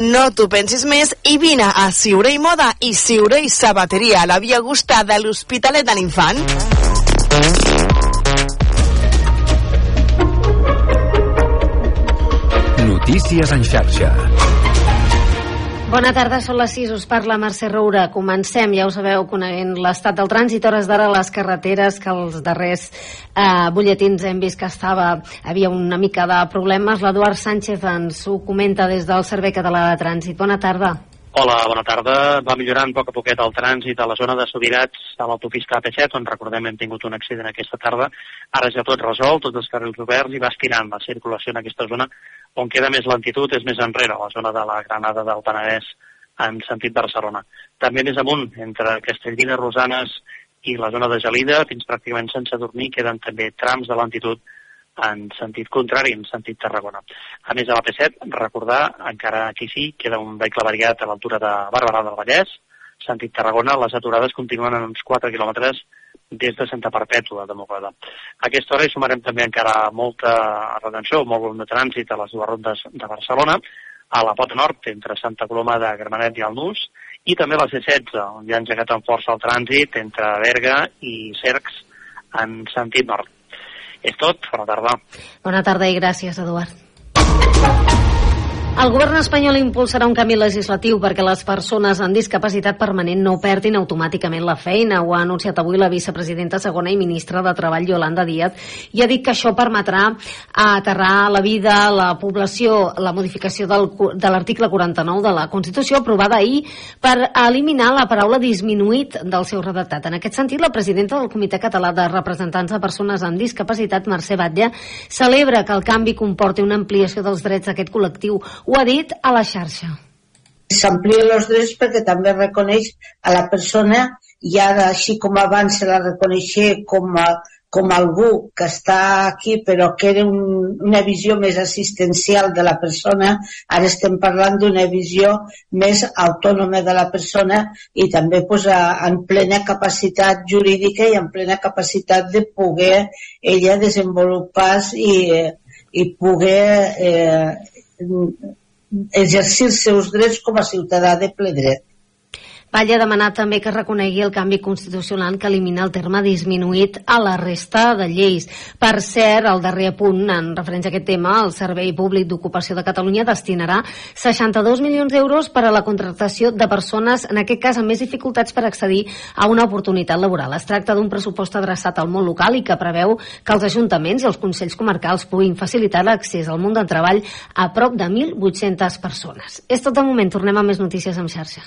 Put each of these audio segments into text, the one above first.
No t'ho pensis més i vine a Ciure i Moda i Ciure i Sabateria la Via Augusta de l'Hospitalet de l'Infant. Notícies en xarxa. Bona tarda, són les 6, us parla Mercè Roura. Comencem, ja ho sabeu, coneguent l'estat del trànsit, hores d'ara les carreteres, que els darrers eh, butlletins hem vist que estava, havia una mica de problemes. L'Eduard Sánchez ens ho comenta des del Servei Català de Trànsit. Bona tarda. Hola, bona tarda. Va millorant a poc a poquet el trànsit a la zona de Sobirats a l'autopista AP7, on recordem hem tingut un accident aquesta tarda. Ara ja tot resolt, tots els carrils oberts i va estirant la circulació en aquesta zona on queda més lentitud és més enrere, a la zona de la Granada del Penedès en sentit Barcelona. També més amunt, entre Castellví de Rosanes i la zona de Gelida, fins pràcticament sense dormir, queden també trams de lentitud en sentit contrari, en sentit Tarragona. A més, a la P7, recordar, encara aquí sí, queda un vehicle variat a l'altura de Barberà del Vallès, sentit Tarragona, les aturades continuen en uns 4 quilòmetres des de Santa Perpètua de Mogoda. A aquesta hora hi sumarem també encara molta retenció, molt volum de trànsit a les dues rondes de Barcelona, a la Pota Nord, entre Santa Coloma de Gramenet i el Nus, i també a la C16, on ja ha engegat amb força el trànsit entre Berga i Cercs en sentit nord. És tot, bona tarda. Bona tarda i gràcies, Eduard. El govern espanyol impulsarà un canvi legislatiu perquè les persones amb discapacitat permanent no perdin automàticament la feina. Ho ha anunciat avui la vicepresidenta segona i ministra de Treball, Yolanda Díaz, i ha dit que això permetrà aterrar la vida, la població, la modificació del, de l'article 49 de la Constitució aprovada ahir per eliminar la paraula disminuït del seu redactat. En aquest sentit, la presidenta del Comitè Català de Representants de Persones amb Discapacitat, Mercè Batlle, celebra que el canvi comporti una ampliació dels drets d'aquest col·lectiu ho ha dit a la xarxa. S'amplien els drets perquè també reconeix a la persona i ara, així com abans se la reconeixia com a, com algú que està aquí però que era un, una visió més assistencial de la persona, ara estem parlant d'una visió més autònoma de la persona i també pues, a, en plena capacitat jurídica i en plena capacitat de poder ella desenvolupar i, i poder eh, exercir els seus drets com a ciutadà de ple dret. Valla ha demanat també que reconegui el canvi constitucional que elimina el terme disminuït a la resta de lleis. Per cert, el darrer punt, en referència a aquest tema, el Servei Públic d'Ocupació de Catalunya destinarà 62 milions d'euros per a la contractació de persones, en aquest cas amb més dificultats per accedir a una oportunitat laboral. Es tracta d'un pressupost adreçat al món local i que preveu que els ajuntaments i els consells comarcals puguin facilitar l'accés al món del treball a prop de 1.800 persones. És tot de moment, tornem a més notícies en xarxa.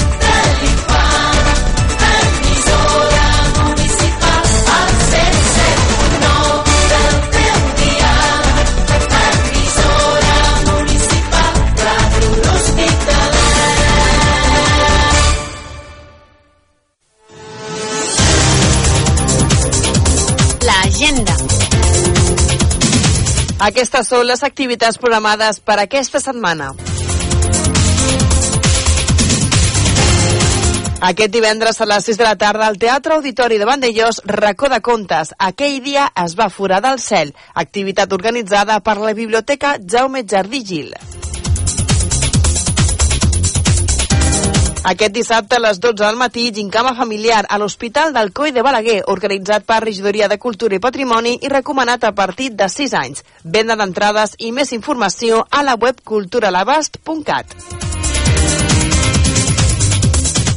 L'agenda. Aquestes són les activitats programades per aquesta setmana. Aquest divendres a les 6 de la tarda al Teatre Auditori de Vandellós, racó de contes. Aquell dia es va foradar el cel, activitat organitzada per la Biblioteca Jaume Jardí Gil. Aquest dissabte a les 12 del matí, gincama familiar a l'Hospital del Coi de Balaguer, organitzat per Regidoria de Cultura i Patrimoni i recomanat a partir de 6 anys. Venda d'entrades i més informació a la web culturalabast.cat.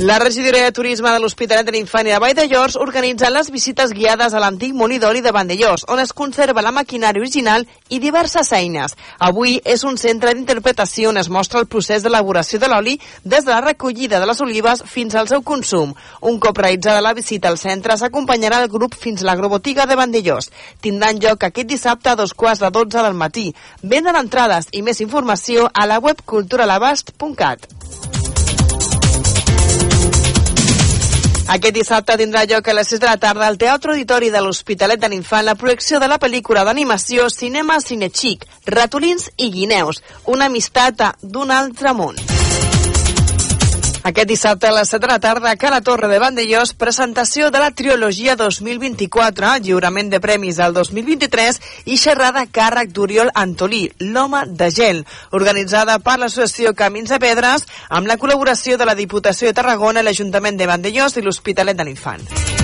La regidoria de turisme de l'Hospitalet de l'Infant i de Vall de Llors organitza les visites guiades a l'antic molí d'oli de Vandellós, on es conserva la maquinària original i diverses eines. Avui és un centre d'interpretació on es mostra el procés d'elaboració de l'oli des de la recollida de les olives fins al seu consum. Un cop realitzada la visita al centre, s'acompanyarà el grup fins a l'agrobotiga de Vandellós. Tindran lloc aquest dissabte a dos quarts de 12 del matí. Venda d'entrades i més informació a la web culturalabast.cat. Aquest dissabte tindrà lloc a les 6 de la tarda al Teatre Auditori de l'Hospitalet de l'Infant la projecció de la pel·lícula d'animació Cinema Cinechic, Ratolins i Guineus, una amistat d'un altre món. Aquest dissabte a les 7 de la tarda a Cala Torre de Vandellós, presentació de la trilogia 2024, lliurament de premis al 2023 i xerrada càrrec d'Oriol Antolí, l'home de gel, organitzada per l'associació Camins de Pedres amb la col·laboració de la Diputació de Tarragona, l'Ajuntament de Vandellós i l'Hospitalet de l'Infant.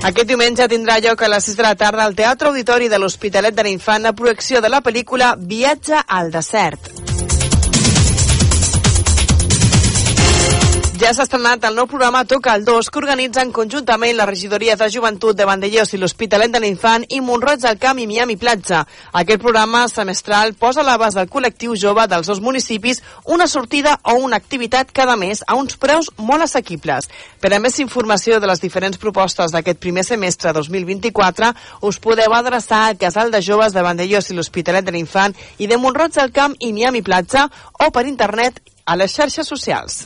Aquest diumenge tindrà lloc a les 6 de la tarda al Teatre Auditori de l'Hospitalet de l'Infant la projecció de la pel·lícula Viatge al desert. Ja s'ha estrenat el nou programa Toca el 2 que organitzen conjuntament les regidories de joventut de Vandellós i l'Hospitalet de l'Infant i Montroig del Camp i Miami Platja. Aquest programa semestral posa a l'abast del col·lectiu jove dels dos municipis una sortida o una activitat cada mes a uns preus molt assequibles. Per a més informació de les diferents propostes d'aquest primer semestre 2024 us podeu adreçar al Casal de Joves de Vandellós i l'Hospitalet de l'Infant i de Montroig del Camp i Miami Platja o per internet a les xarxes socials.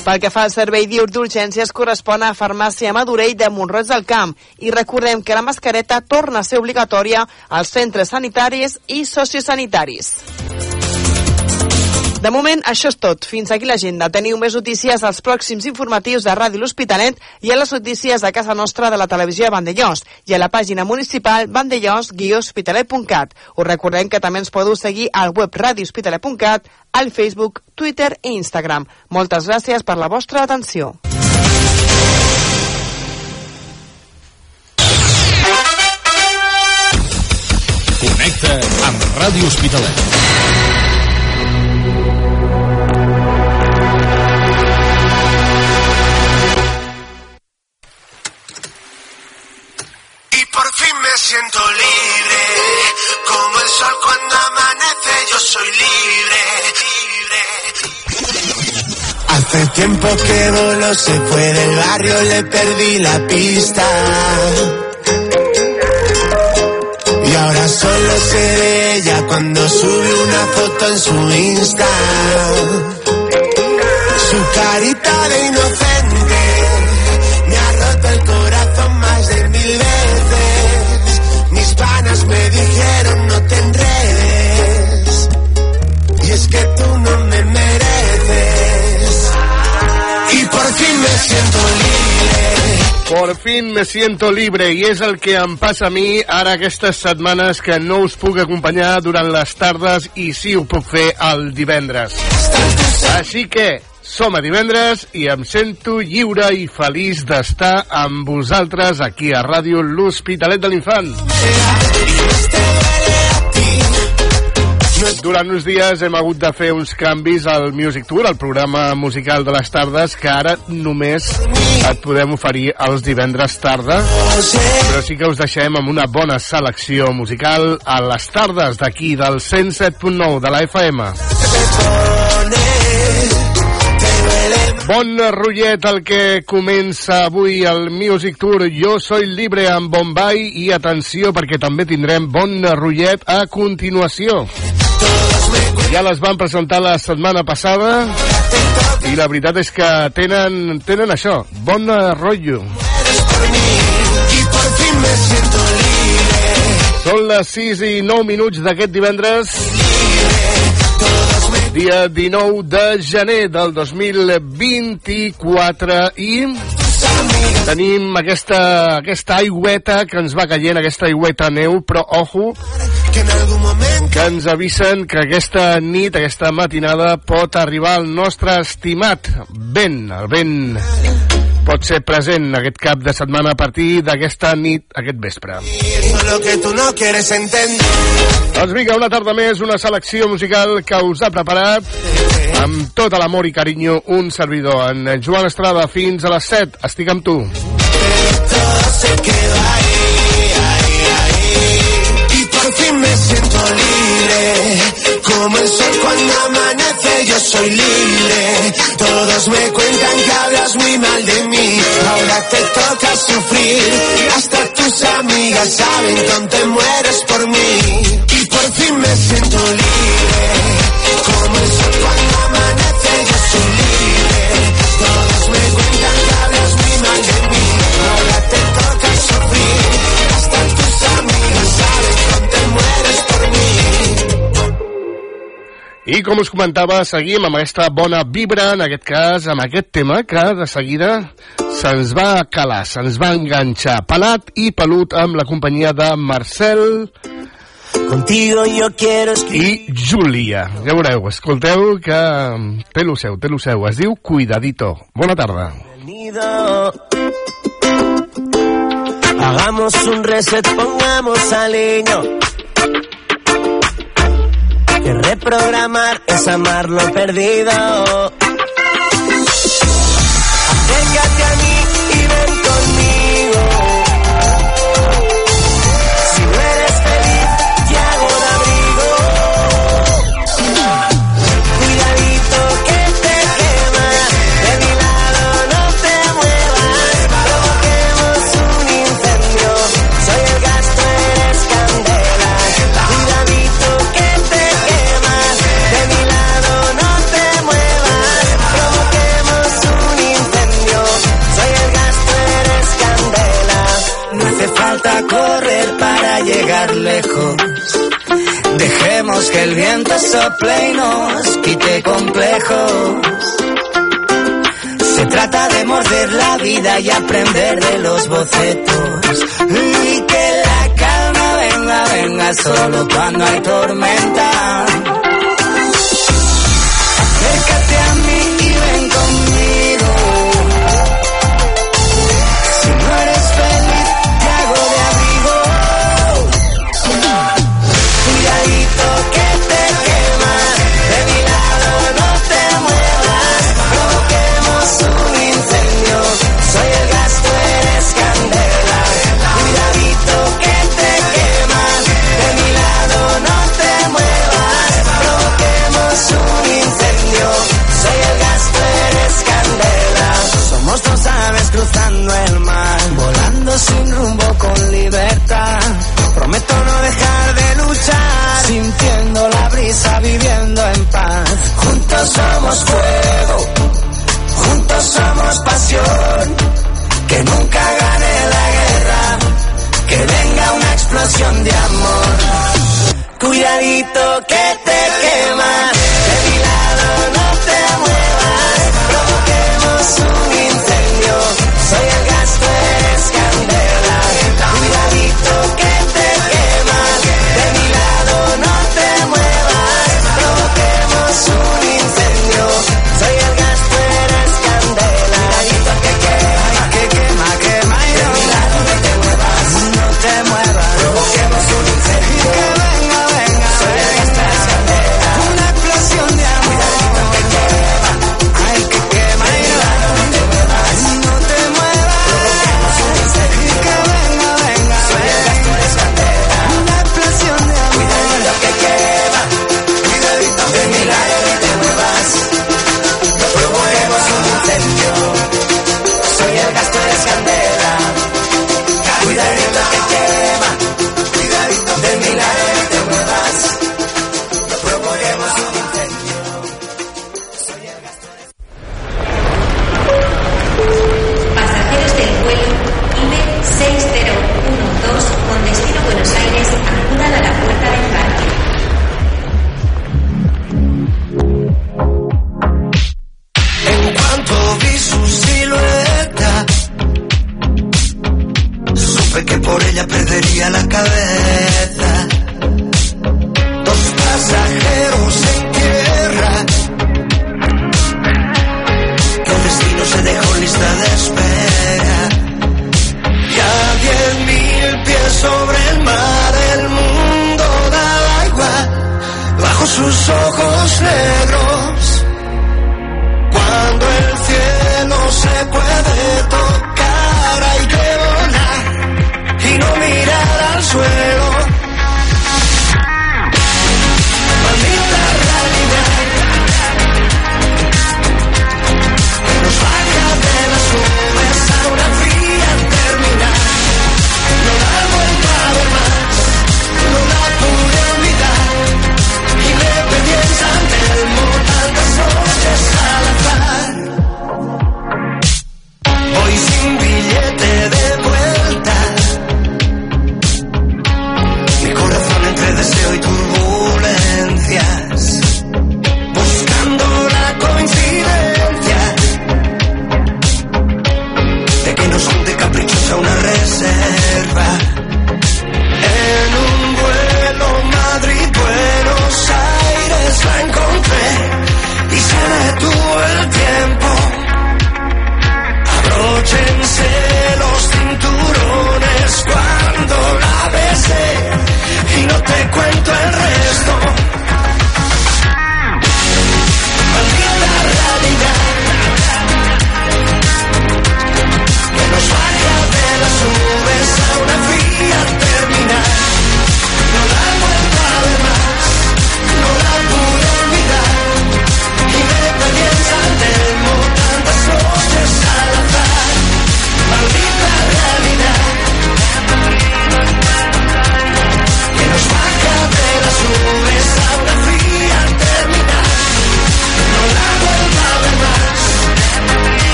Pel que fa al servei diur d'urgències correspon a Farmàcia Madurell de Montroig del Camp i recordem que la mascareta torna a ser obligatòria als centres sanitaris i sociosanitaris. De moment, això és tot. Fins aquí l'agenda. Teniu més notícies als pròxims informatius de Ràdio L'Hospitalet i a les notícies de casa nostra de la televisió de Vandellós i a la pàgina municipal vandellós-hospitalet.cat. Us recordem que també ens podeu seguir al web radiohospitalet.cat, al Facebook, Twitter i Instagram. Moltes gràcies per la vostra atenció. Connecta amb Ràdio Hospitalet. Siento libre, como el sol cuando amanece, yo soy libre, libre. Hace tiempo que Bolo se fue del barrio, le perdí la pista. Y ahora solo sé de ella cuando sube una foto en su Insta. Su carita Por fin me siento libre i és el que em passa a mi ara aquestes setmanes que no us puc acompanyar durant les tardes i sí ho puc fer el divendres. Així que som a divendres i em sento lliure i feliç d'estar amb vosaltres aquí a Ràdio L'Hospitalet de l'Infant. Durant uns dies hem hagut de fer uns canvis al Music Tour, el programa musical de les tardes, que ara només et podem oferir els divendres tarda, però sí que us deixem amb una bona selecció musical a les tardes d'aquí, del 107.9 de la FM. Bon rotllet el que comença avui el Music Tour Jo soy libre amb Bombay i atenció perquè també tindrem bon rotllet a continuació. Ja les van presentar la setmana passada i la veritat és que tenen, tenen això, bon rotllo. Són les 6 i 9 minuts d'aquest divendres, dia 19 de gener del 2024 i tenim aquesta, aquesta aigüeta que ens va caient, aquesta aigüeta neu, però ojo, que ens avisen que aquesta nit, aquesta matinada, pot arribar el nostre estimat vent. El vent pot ser present aquest cap de setmana a partir d'aquesta nit, aquest vespre. Que tu no quieres doncs vinga, una tarda més, una selecció musical que us ha preparat amb tot l'amor i carinyo un servidor. En Joan Estrada, fins a les 7. Estic amb tu. Se queda ahí, ahí, ahí. me siento libre. Como el sol cuando amanece, yo soy libre. Todos me cuentan que hablas muy mal de mí. Ahora te toca sufrir. Hasta tus amigas saben que te mueres por mí. Y por fin me siento libre. Como el sol cuando amanece, yo soy libre. Todos I com us comentava, seguim amb aquesta bona vibra, en aquest cas, amb aquest tema que de seguida se'ns va calar, se'ns va enganxar. Pelat i pelut amb la companyia de Marcel Contigo yo quiero escribir... i Júlia. Ja veureu, escolteu que té lo seu, té lo seu. Es diu Cuidadito. Bona tarda. Bienvenido. Hagamos un reset, pongamos aliño reprogramar es amar lo perdido.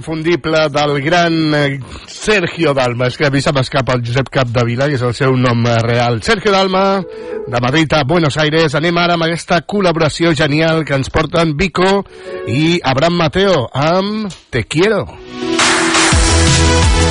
inconfundible del gran eh, Sergio Dalma. És que a mi se m'escapa el Josep Capdevila, i és el seu nom eh, real. Sergio Dalma, de Madrid a Buenos Aires. Anem ara amb aquesta col·laboració genial que ens porten Vico i Abraham Mateo amb Te Quiero. Te Quiero.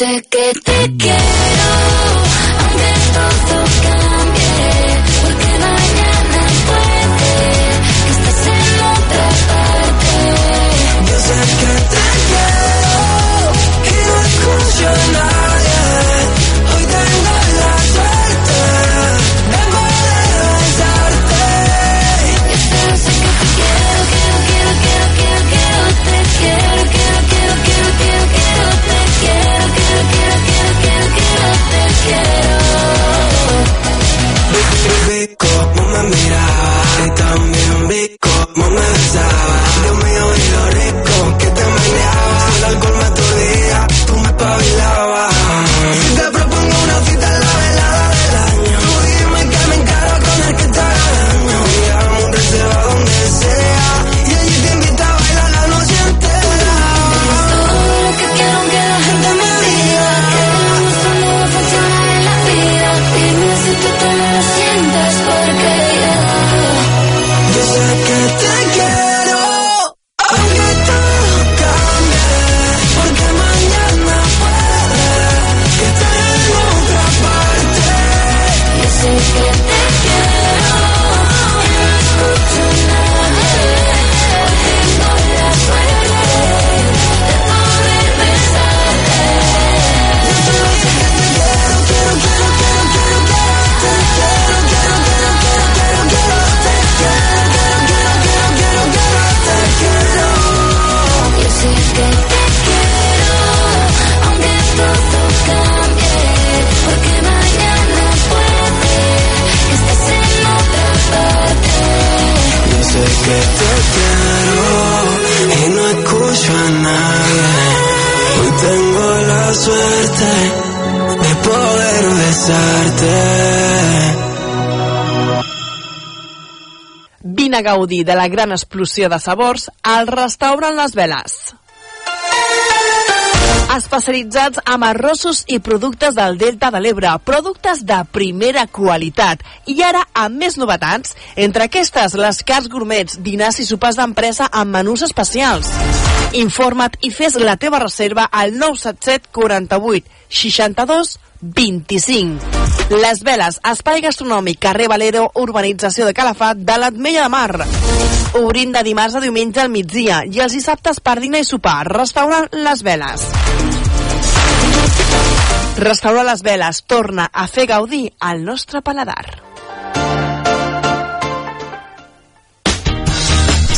Sé que te quiero, aunque todo gaudir de la gran explosió de sabors al restaurant Les Veles. Especialitzats amb arrossos i productes del Delta de l'Ebre, productes de primera qualitat. I ara, amb més novetats, entre aquestes, les cars gourmets, dinars i sopars d'empresa amb menús especials. Informa't i fes la teva reserva al 977 48 62 25. Les Veles, espai gastronòmic, carrer Valero, urbanització de Calafat, de l'Atmella de Mar. Obrint de dimarts a diumenge al migdia i els dissabtes per dinar i sopar. Restaurant Les Veles. Restaurant Les Veles torna a fer gaudir al nostre paladar.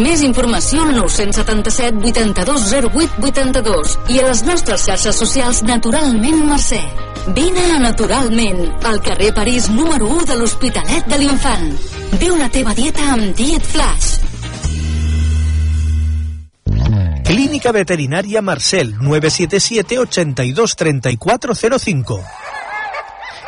Més informació al 977 82 08 82 i a les nostres xarxes socials Naturalment Mercè. Vine a Naturalment, al carrer París número 1 de l'Hospitalet de l'Infant. Viu la teva dieta amb Diet Flash. Clínica Veterinaria Marcel 977 82 3405.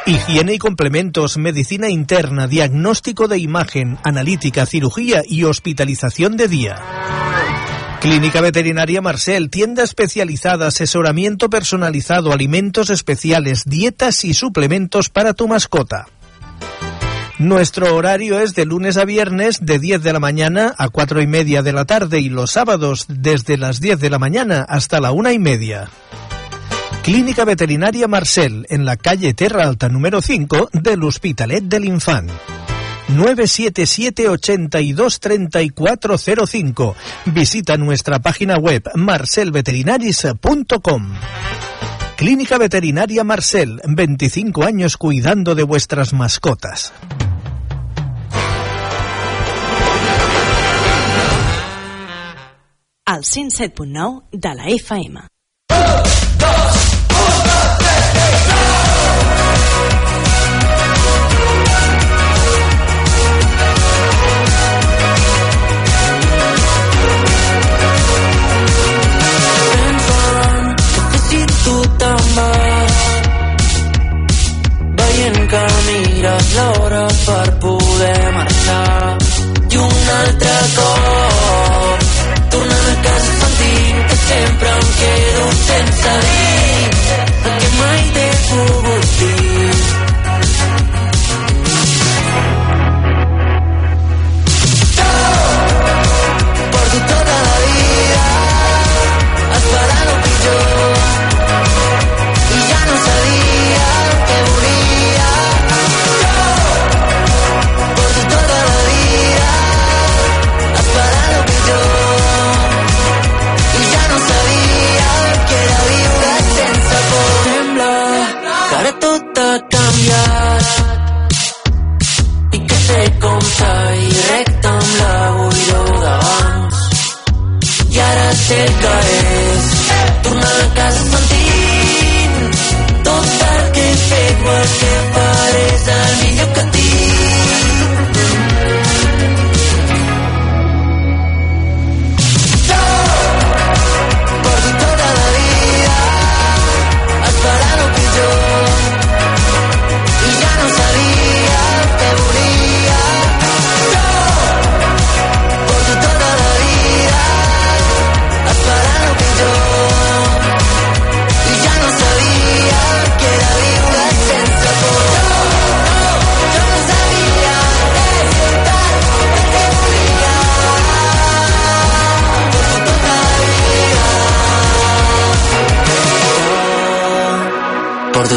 Higiene y complementos, medicina interna, diagnóstico de imagen, analítica, cirugía y hospitalización de día. Clínica Veterinaria Marcel, tienda especializada, asesoramiento personalizado, alimentos especiales, dietas y suplementos para tu mascota. Nuestro horario es de lunes a viernes de 10 de la mañana a 4 y media de la tarde y los sábados desde las 10 de la mañana hasta la una y media. Clínica Veterinaria Marcel, en la calle Terra Alta número 5 del Hospitalet del Infant. 977 82 3405. Visita nuestra página web marcelveterinaris.com. Clínica Veterinaria Marcel, 25 años cuidando de vuestras mascotas. al 107.9 de la FM.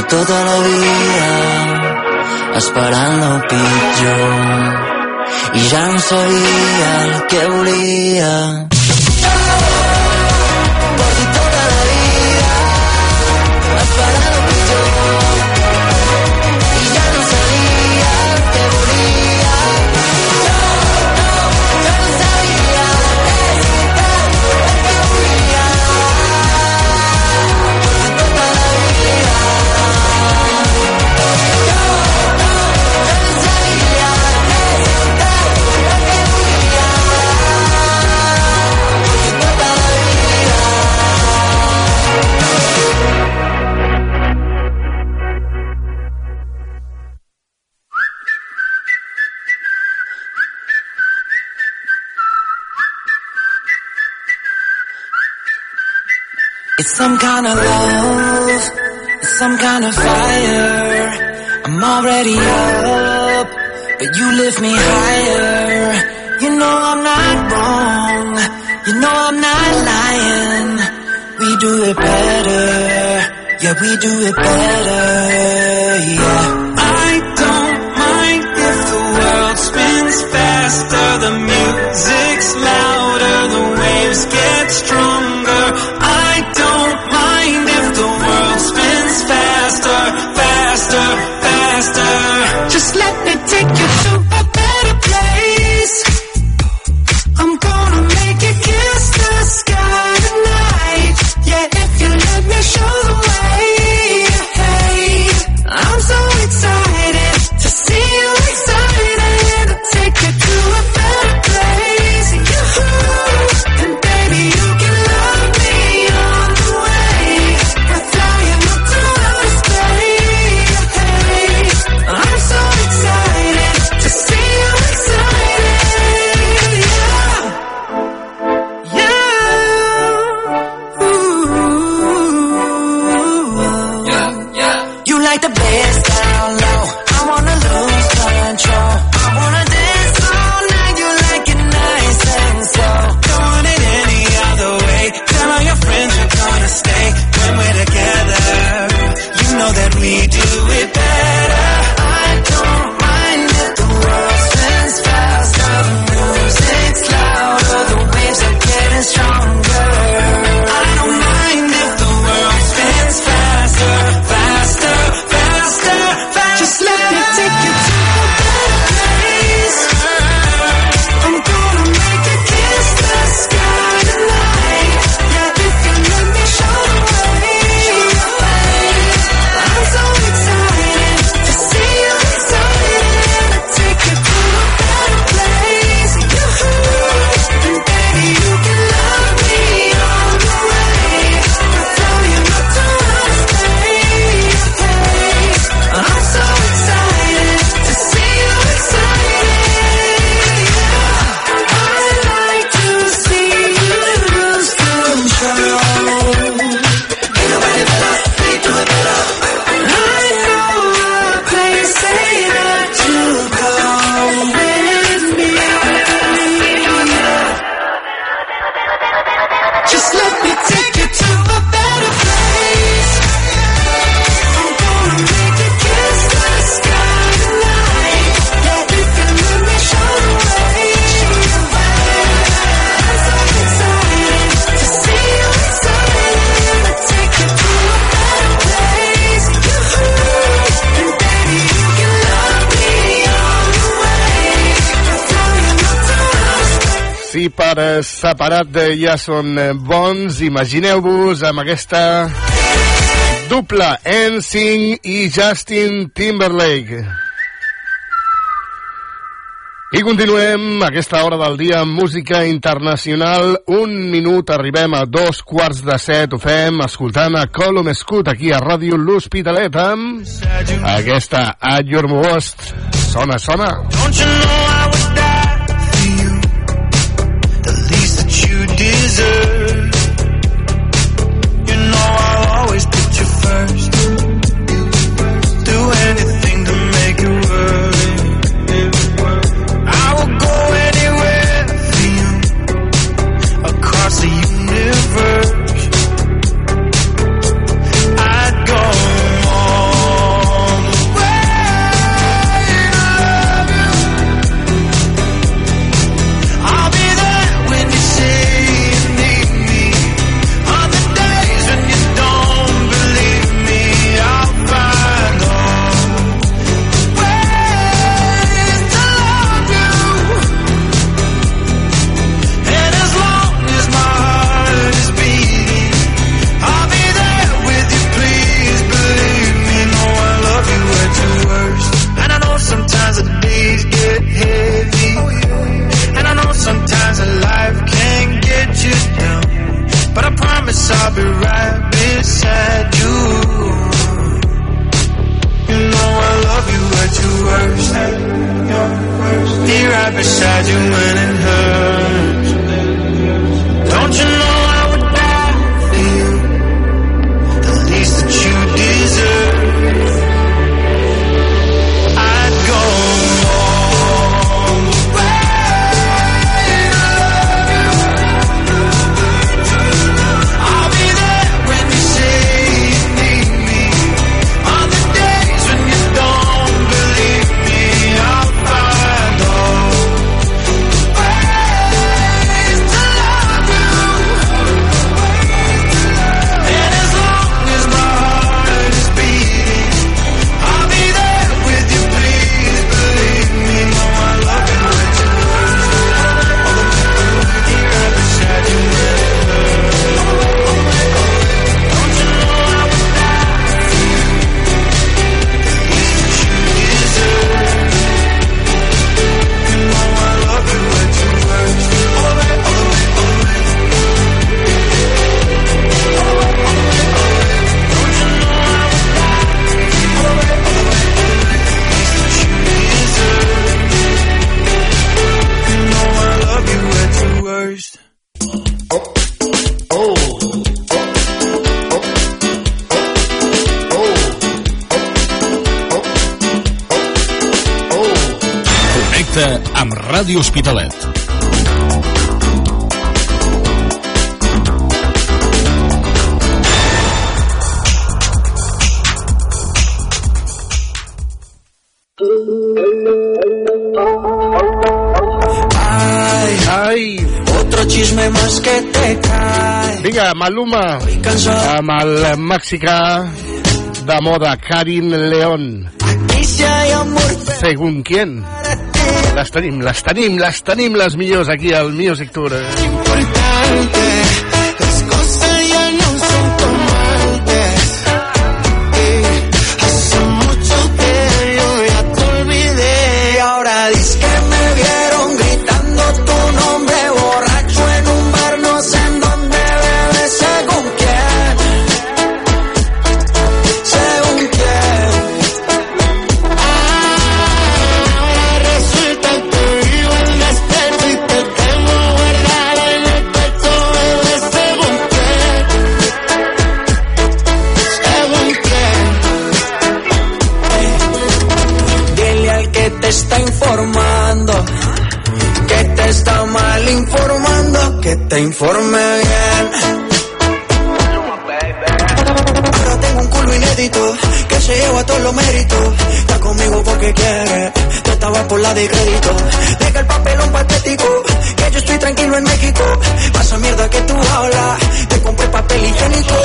Tota la vida esperant el pitjor i ja no sabia el que volia. some kind of love, some kind of fire. I'm already up, but you lift me higher. You know I'm not wrong, you know I'm not lying. We do it better, yeah, we do it better, yeah. I don't mind if the world spins faster, the music's louder, the waves get stronger. per separat de Jason Bons. Imagineu-vos amb aquesta dupla Ensign i Justin Timberlake. I continuem aquesta hora del dia amb música internacional. Un minut, arribem a dos quarts de set. Ho fem escoltant a Colum Escut aquí a Ràdio L'Hospitalet amb aquesta At Your Most. Sona, sona. Don't you know I Vinga, Maluma, amb el mexicà de moda, Karim León. Según quién. Las tenim, las tenim, las tenim les millors aquí al Music Tour. Eh? te informe bien. Ahora tengo un culo inédito que se lleva todos los méritos. Está conmigo porque quiere, tú estaba por la de crédito. Deja el papelón patético, que yo estoy tranquilo en México. Pasa mierda que tú hablas, te compré papel higiénico.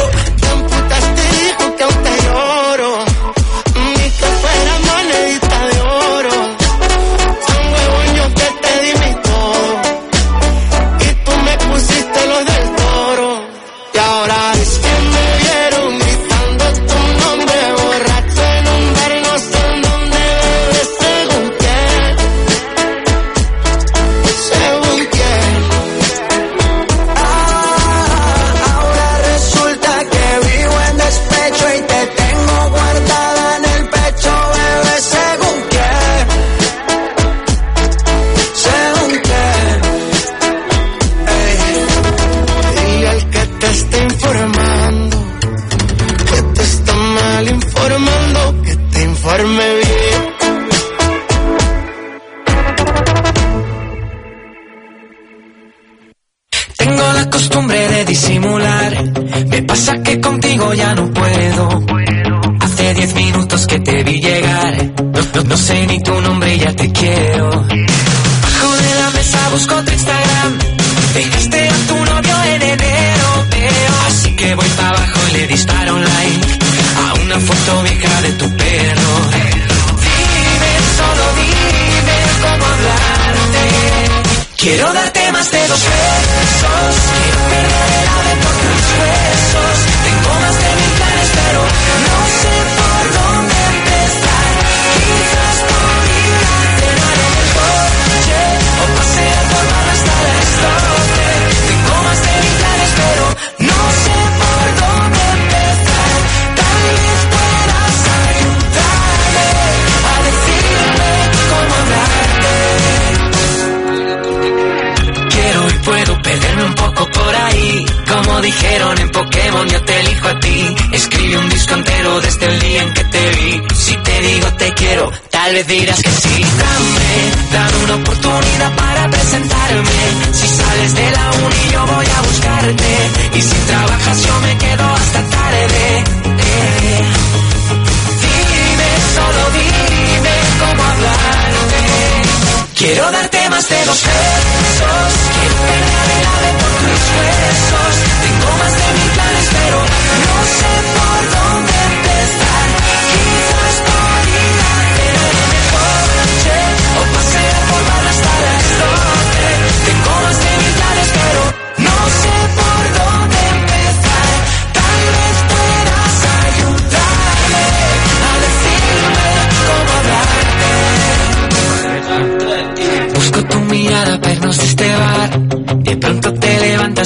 Y si trabajas yo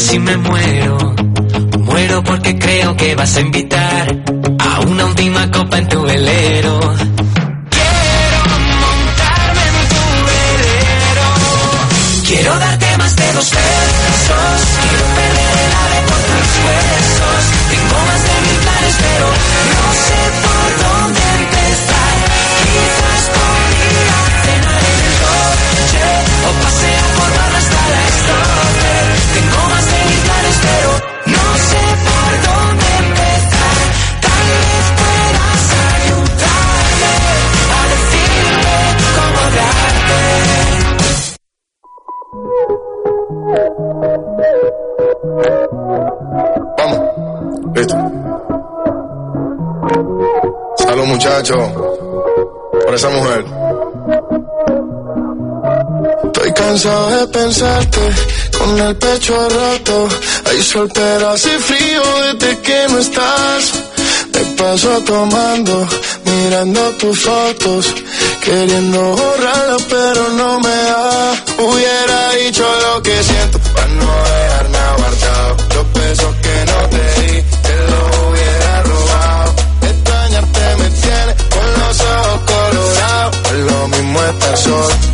si me muero. Hay sol pero así frío desde que no estás. Me paso tomando, mirando tus fotos, queriendo borrarlas pero no me da. Hubiera dicho lo que siento para no dejar nada guardado. Los besos que no te di, te los hubiera robado. Extrañarte me tiene con los ojos colorados. Es lo mismo estar solo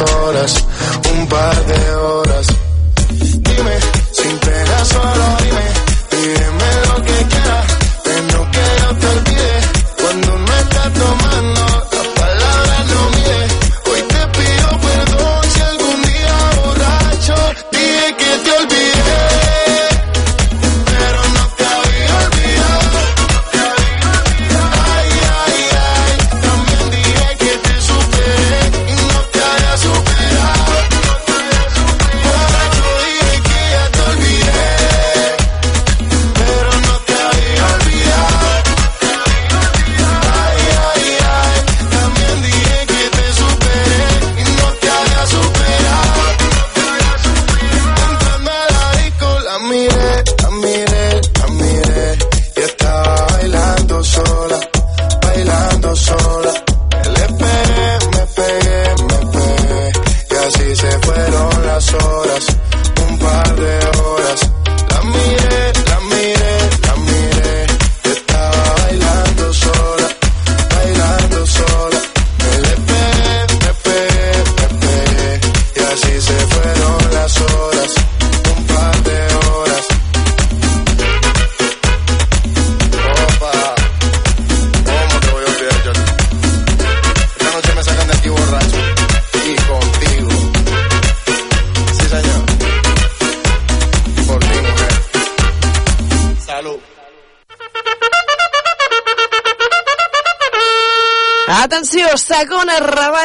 horas,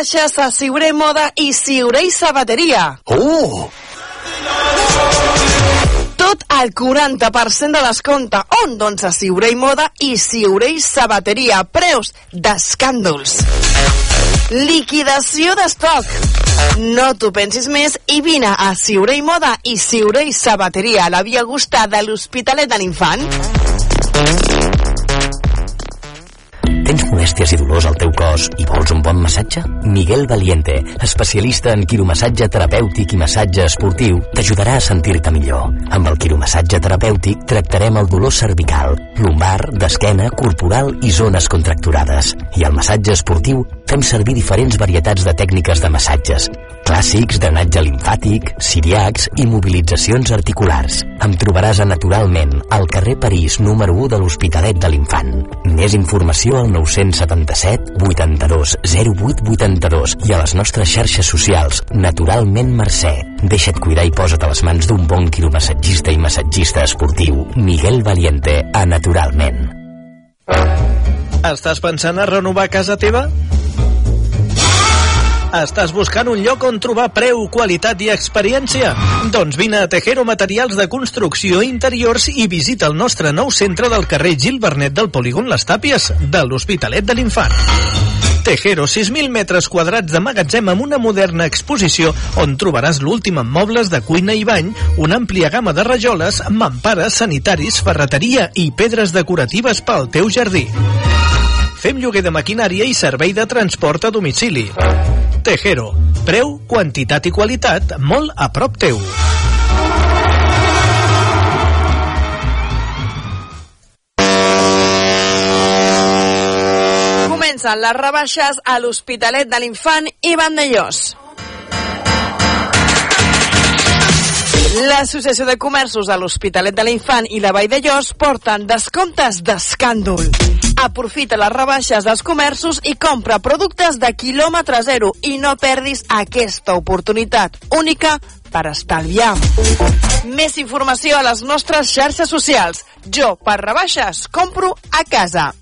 rebaixes a Ciuré Moda i Ciuré i Sabateria. Oh! Tot el 40% de descompte. On? Doncs a Ciuré i Moda i Ciuré i Sabateria. Preus d'escàndols. Liquidació d'estoc. No t'ho pensis més i vine a Ciuré i Moda i Ciuré i Sabateria a la Via Augusta de l'Hospitalet de l'Infant. Tens molèsties i dolors al teu cos i vols un bon massatge? Miguel Valiente, especialista en quiromassatge terapèutic i massatge esportiu, t'ajudarà a sentir-te millor. Amb el quiromassatge terapèutic tractarem el dolor cervical, lumbar, d'esquena, corporal i zones contracturades. I al massatge esportiu fem servir diferents varietats de tècniques de massatges, clàssics, drenatge limfàtic, siriacs i mobilitzacions articulars. Em trobaràs a Naturalment, al carrer París, número 1 de l'Hospitalet de l'Infant. Més informació al 977 82 08 82 i a les nostres xarxes socials Naturalment Mercè. Deixa't cuidar i posa't a les mans d'un bon quiromassatgista i massatgista esportiu. Miguel Valiente, a Naturalment. Estàs pensant a renovar casa teva? Estàs buscant un lloc on trobar preu, qualitat i experiència? Doncs vine a Tejero Materials de Construcció Interiors i visita el nostre nou centre del carrer Gil Bernet del Polígon Les Tàpies, de l'Hospitalet de l'Infant. Tejero, 6.000 metres quadrats de magatzem amb una moderna exposició on trobaràs l'últim en mobles de cuina i bany, una àmplia gamma de rajoles, mampares, sanitaris, ferreteria i pedres decoratives pel teu jardí. Fem lloguer de maquinària i servei de transport a domicili. Tejero. Preu, quantitat i qualitat molt a prop teu. Comencen les rebaixes a l'Hospitalet de l'Infant i Vandellós. L'Associació de Comerços de l'Hospitalet de l'Infant i la Vall de Llos porten descomptes d'escàndol. Aprofita les rebaixes dels comerços i compra productes de quilòmetre zero i no perdis aquesta oportunitat única per estalviar. Més informació a les nostres xarxes socials. Jo, per rebaixes, compro a casa.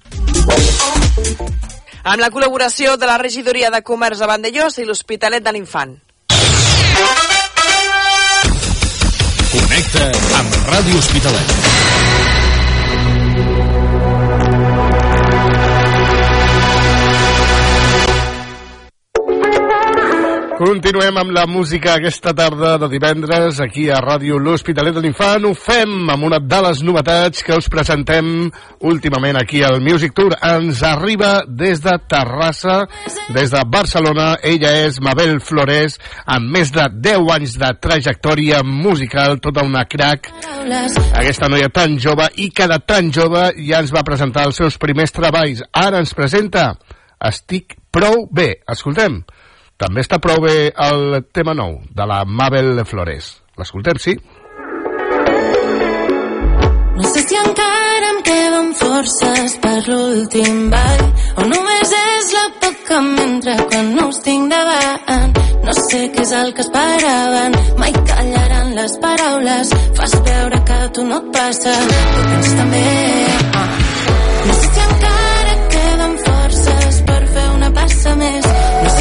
Amb la col·laboració de la Regidoria de Comerç de Vandellós i l'Hospitalet de l'Infant. Connecta amb Ràdio Hospitalet. Continuem amb la música aquesta tarda de divendres aquí a Ràdio L'Hospitalet de l'Infant. Ho fem amb una de les novetats que us presentem últimament aquí al Music Tour. Ens arriba des de Terrassa, des de Barcelona. Ella és Mabel Flores, amb més de 10 anys de trajectòria musical, tota una crack. Aquesta noia tan jove i cada tan jove ja ens va presentar els seus primers treballs. Ara ens presenta Estic prou bé. Escoltem. També està prou bé el tema nou de la Mabel Flores. L'escoltem, sí? No sé si encara em queden forces per l'últim ball o només és la por que m'entra quan no us tinc davant. No sé què és el que esperaven, mai callaran les paraules. Fas veure que a tu no et passa, tu tens també. Ah. No sé si encara queden forces per fer una passa més. No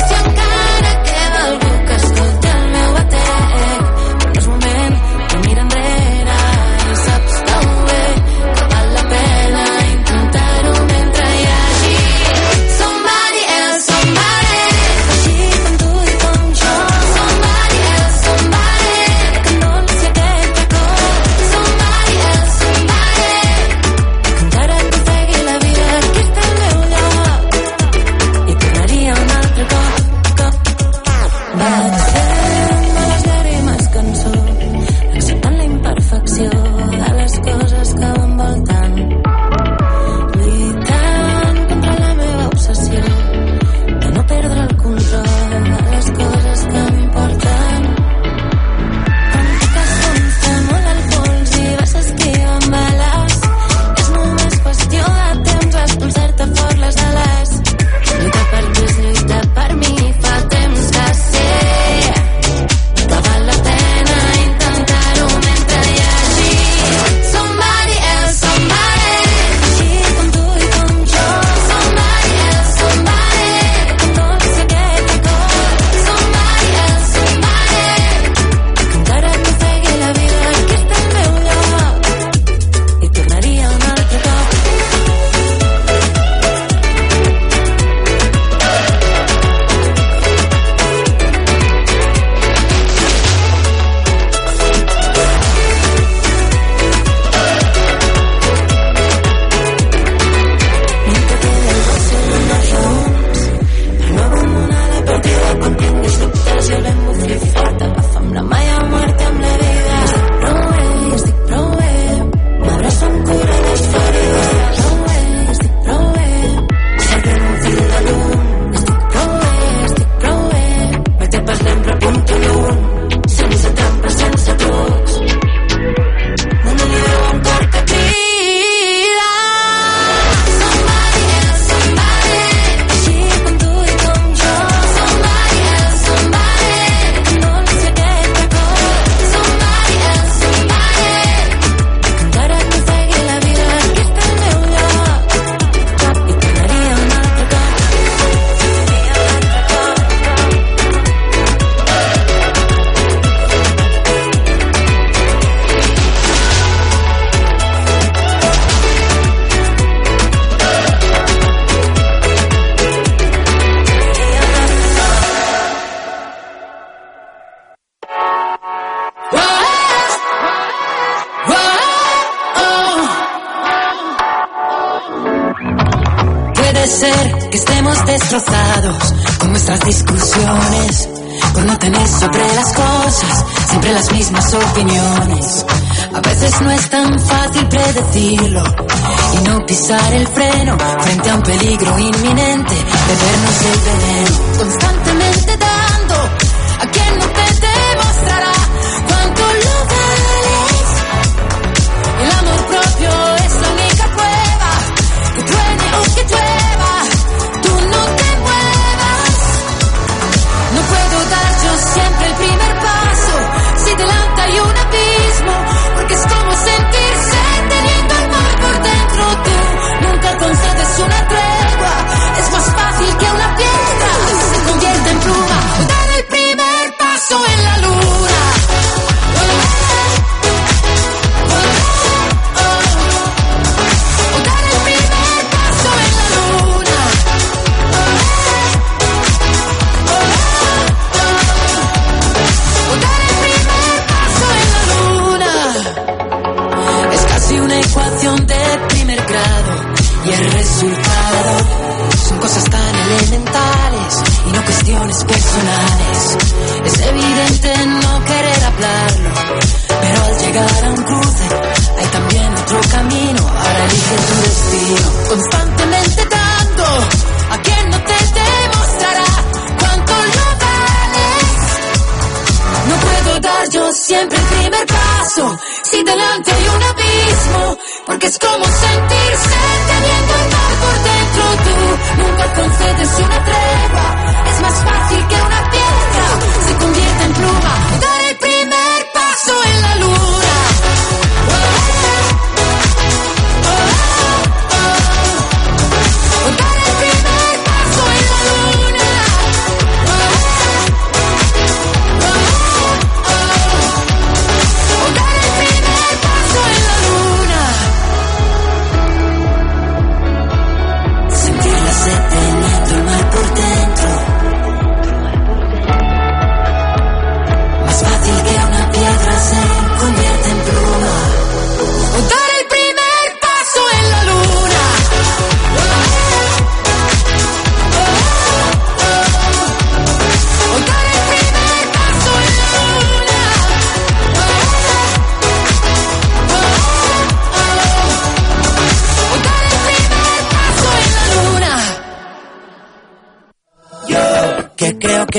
puede ser que estemos destrozados con nuestras discusiones, por no tener sobre las cosas siempre las mismas opiniones. A veces no es tan fácil predecirlo y no pisar el freno frente a un peligro inminente, bebernos el veneno constante es como sentirse teniendo el mar por dentro tú nunca concebes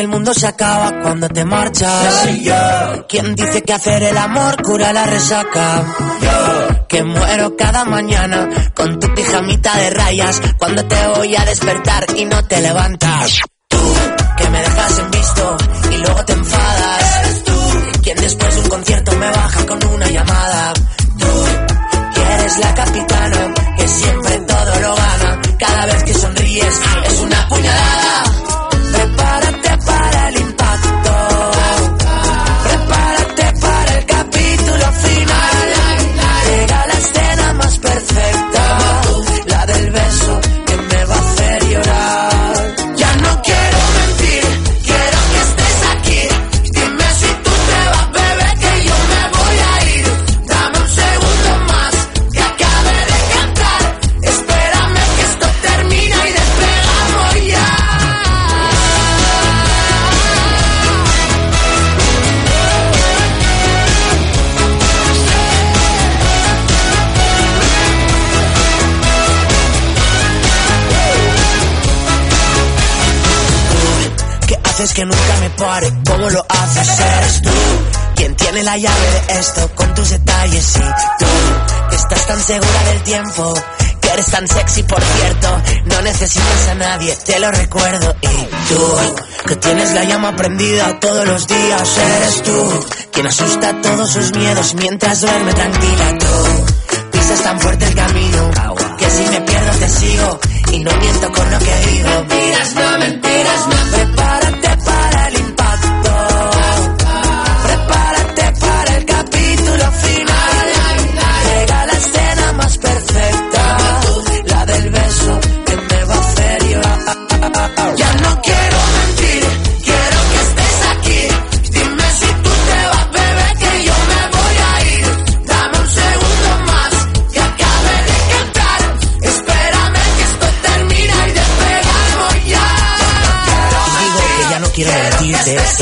el mundo se acaba cuando te marchas. Yeah, yeah. ¿Quién dice que hacer el amor cura la resaca? Yeah. Que muero cada mañana con tu pijamita de rayas cuando te voy a despertar y no te levantas. que nunca me pare, ¿cómo lo haces? Eres tú quien tiene la llave de esto con tus detalles y tú que estás tan segura del tiempo, que eres tan sexy por cierto, no necesitas a nadie, te lo recuerdo. Y tú que tienes la llama prendida todos los días, eres tú quien asusta todos sus miedos mientras duerme tranquila. Tú pisas tan fuerte el camino que si me pierdo te sigo y no miento con lo que digo, mentiras no mentiras no.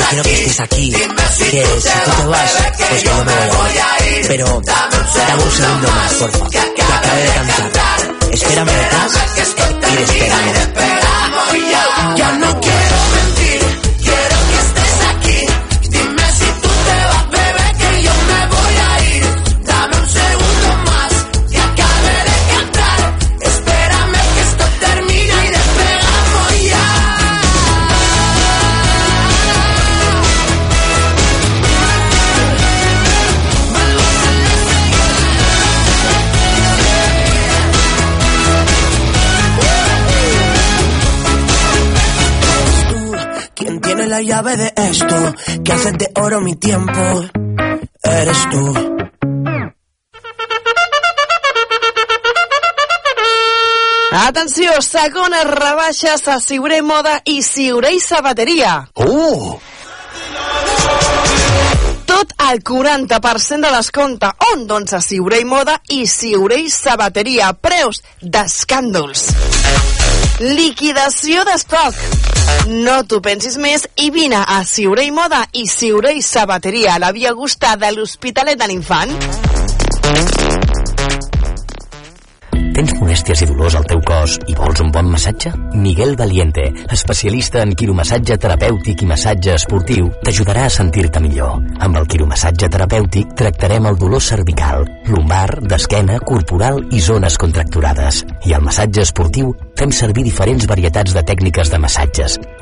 Quiero que estés aquí. Que si tú te vas, pues yo no me voy a ir. Pero dame un segundo más, porfa. Que acabe de cantar. Espérame detrás y despegamos. Ya no quiero la llave de esto? Que haces de oro mi tiempo. Eres tú. Atenció, segones rebaixes a Ciuré Moda i Ciuré i Sabateria. Oh! Tot al 40% de descompte. On? Doncs a Ciuré i Moda i Ciuré i Sabateria. Preus d'escàndols. Liquidació d'estoc. No t'ho pensis més i vine a Ciuré i Moda i Ciuré i Sabateria a la Via Augusta de l'Hospitalet de l'Infant. Tens molèsties i dolors al teu cos i vols un bon massatge? Miguel Valiente, especialista en quiromassatge terapèutic i massatge esportiu, t'ajudarà a sentir-te millor. Amb el quiromassatge terapèutic tractarem el dolor cervical, lumbar, d'esquena, corporal i zones contracturades. I al massatge esportiu fem servir diferents varietats de tècniques de massatges,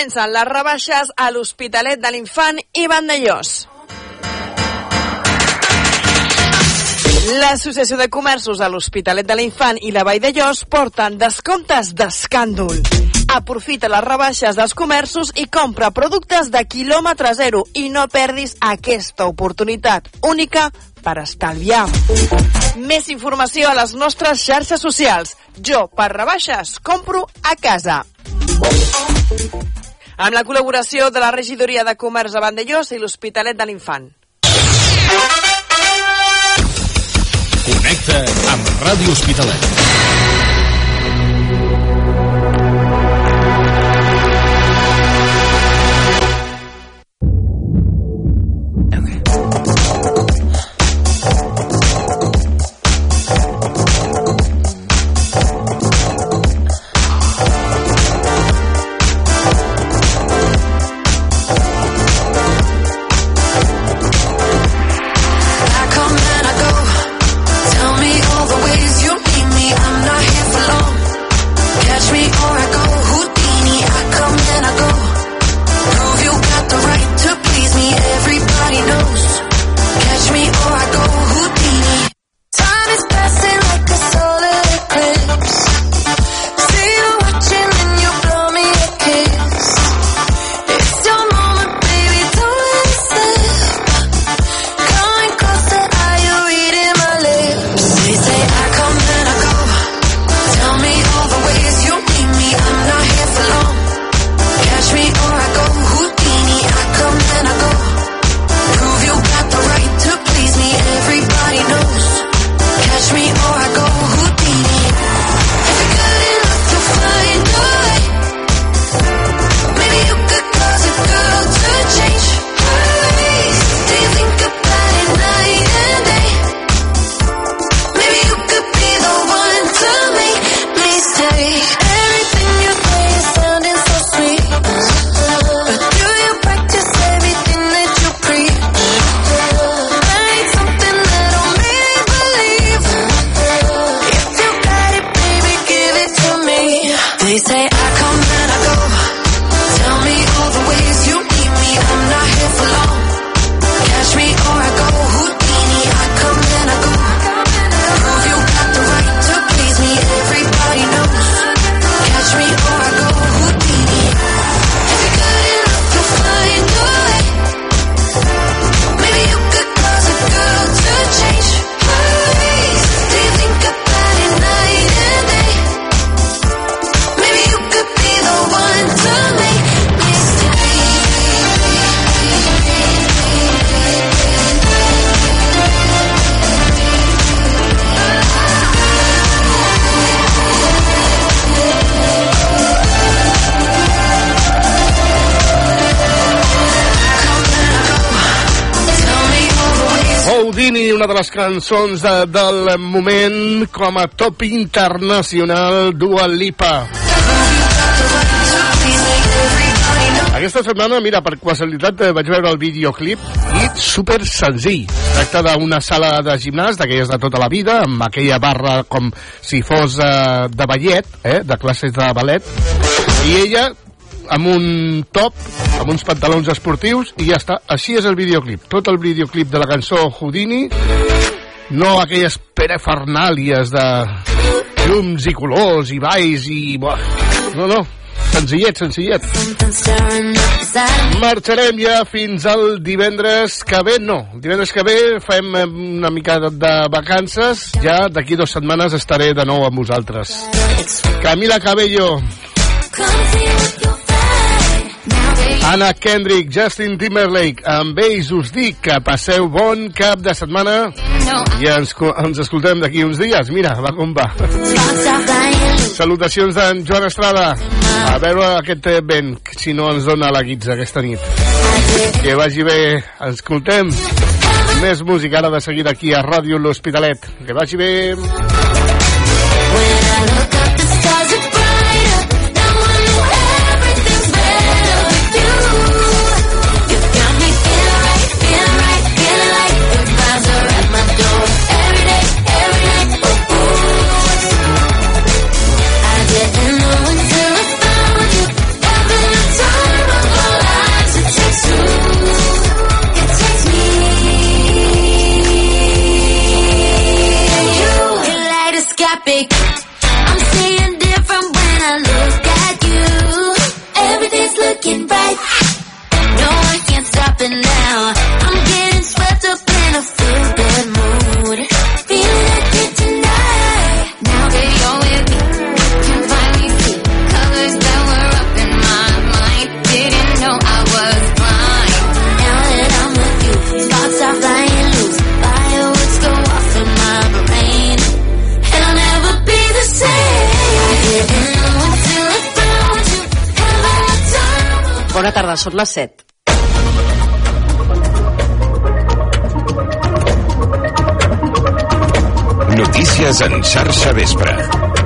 Comencen les rebaixes a l'Hospitalet de l'Infant i Vandellós. L'Associació de Comerços de l'Hospitalet de l'Infant i la Vall de Llos porten descomptes d'escàndol. Aprofita les rebaixes dels comerços i compra productes de quilòmetre zero i no perdis aquesta oportunitat única per estalviar. Més informació a les nostres xarxes socials. Jo, per rebaixes, compro a casa. Amb la col·laboració de la Regidoria de Comerç de Vandellós i l'Hospitalet de l'Infant. Connecta amb Ràdio Hospitalet. Les cançons de, del moment com a top internacional Dua Lipa. Aquesta setmana, mira, per casualitat eh, vaig veure el videoclip i super senzill. Tracta d'una sala de gimnàs, d'aquelles de tota la vida, amb aquella barra com si fos eh, de ballet, eh, de classes de ballet, i ella amb un top, amb uns pantalons esportius, i ja està. Així és el videoclip. Tot el videoclip de la cançó Houdini, no aquelles perefernàlies de llums i colors i balls i... No, no, Senzillet, senzillet. Marxarem ja fins al divendres que ve. No, el divendres que ve fem eh, una mica de, de vacances. Ja d'aquí dues setmanes estaré de nou amb vosaltres. Camila Cabello. Anna Kendrick, Justin Timberlake, amb ells us dic que passeu bon cap de setmana i ens, ens escoltem d'aquí uns dies. Mira, va com va. Salutacions d'en Joan Estrada. A veure aquest vent, si no ens dona la guitza aquesta nit. Que vagi bé. Ens escoltem. Més música ara de seguir aquí a Ràdio L'Hospitalet. Que vagi bé. Kaleidoscopic. Looking right. Tarda, són les 7. Notícies en xarxa vespre.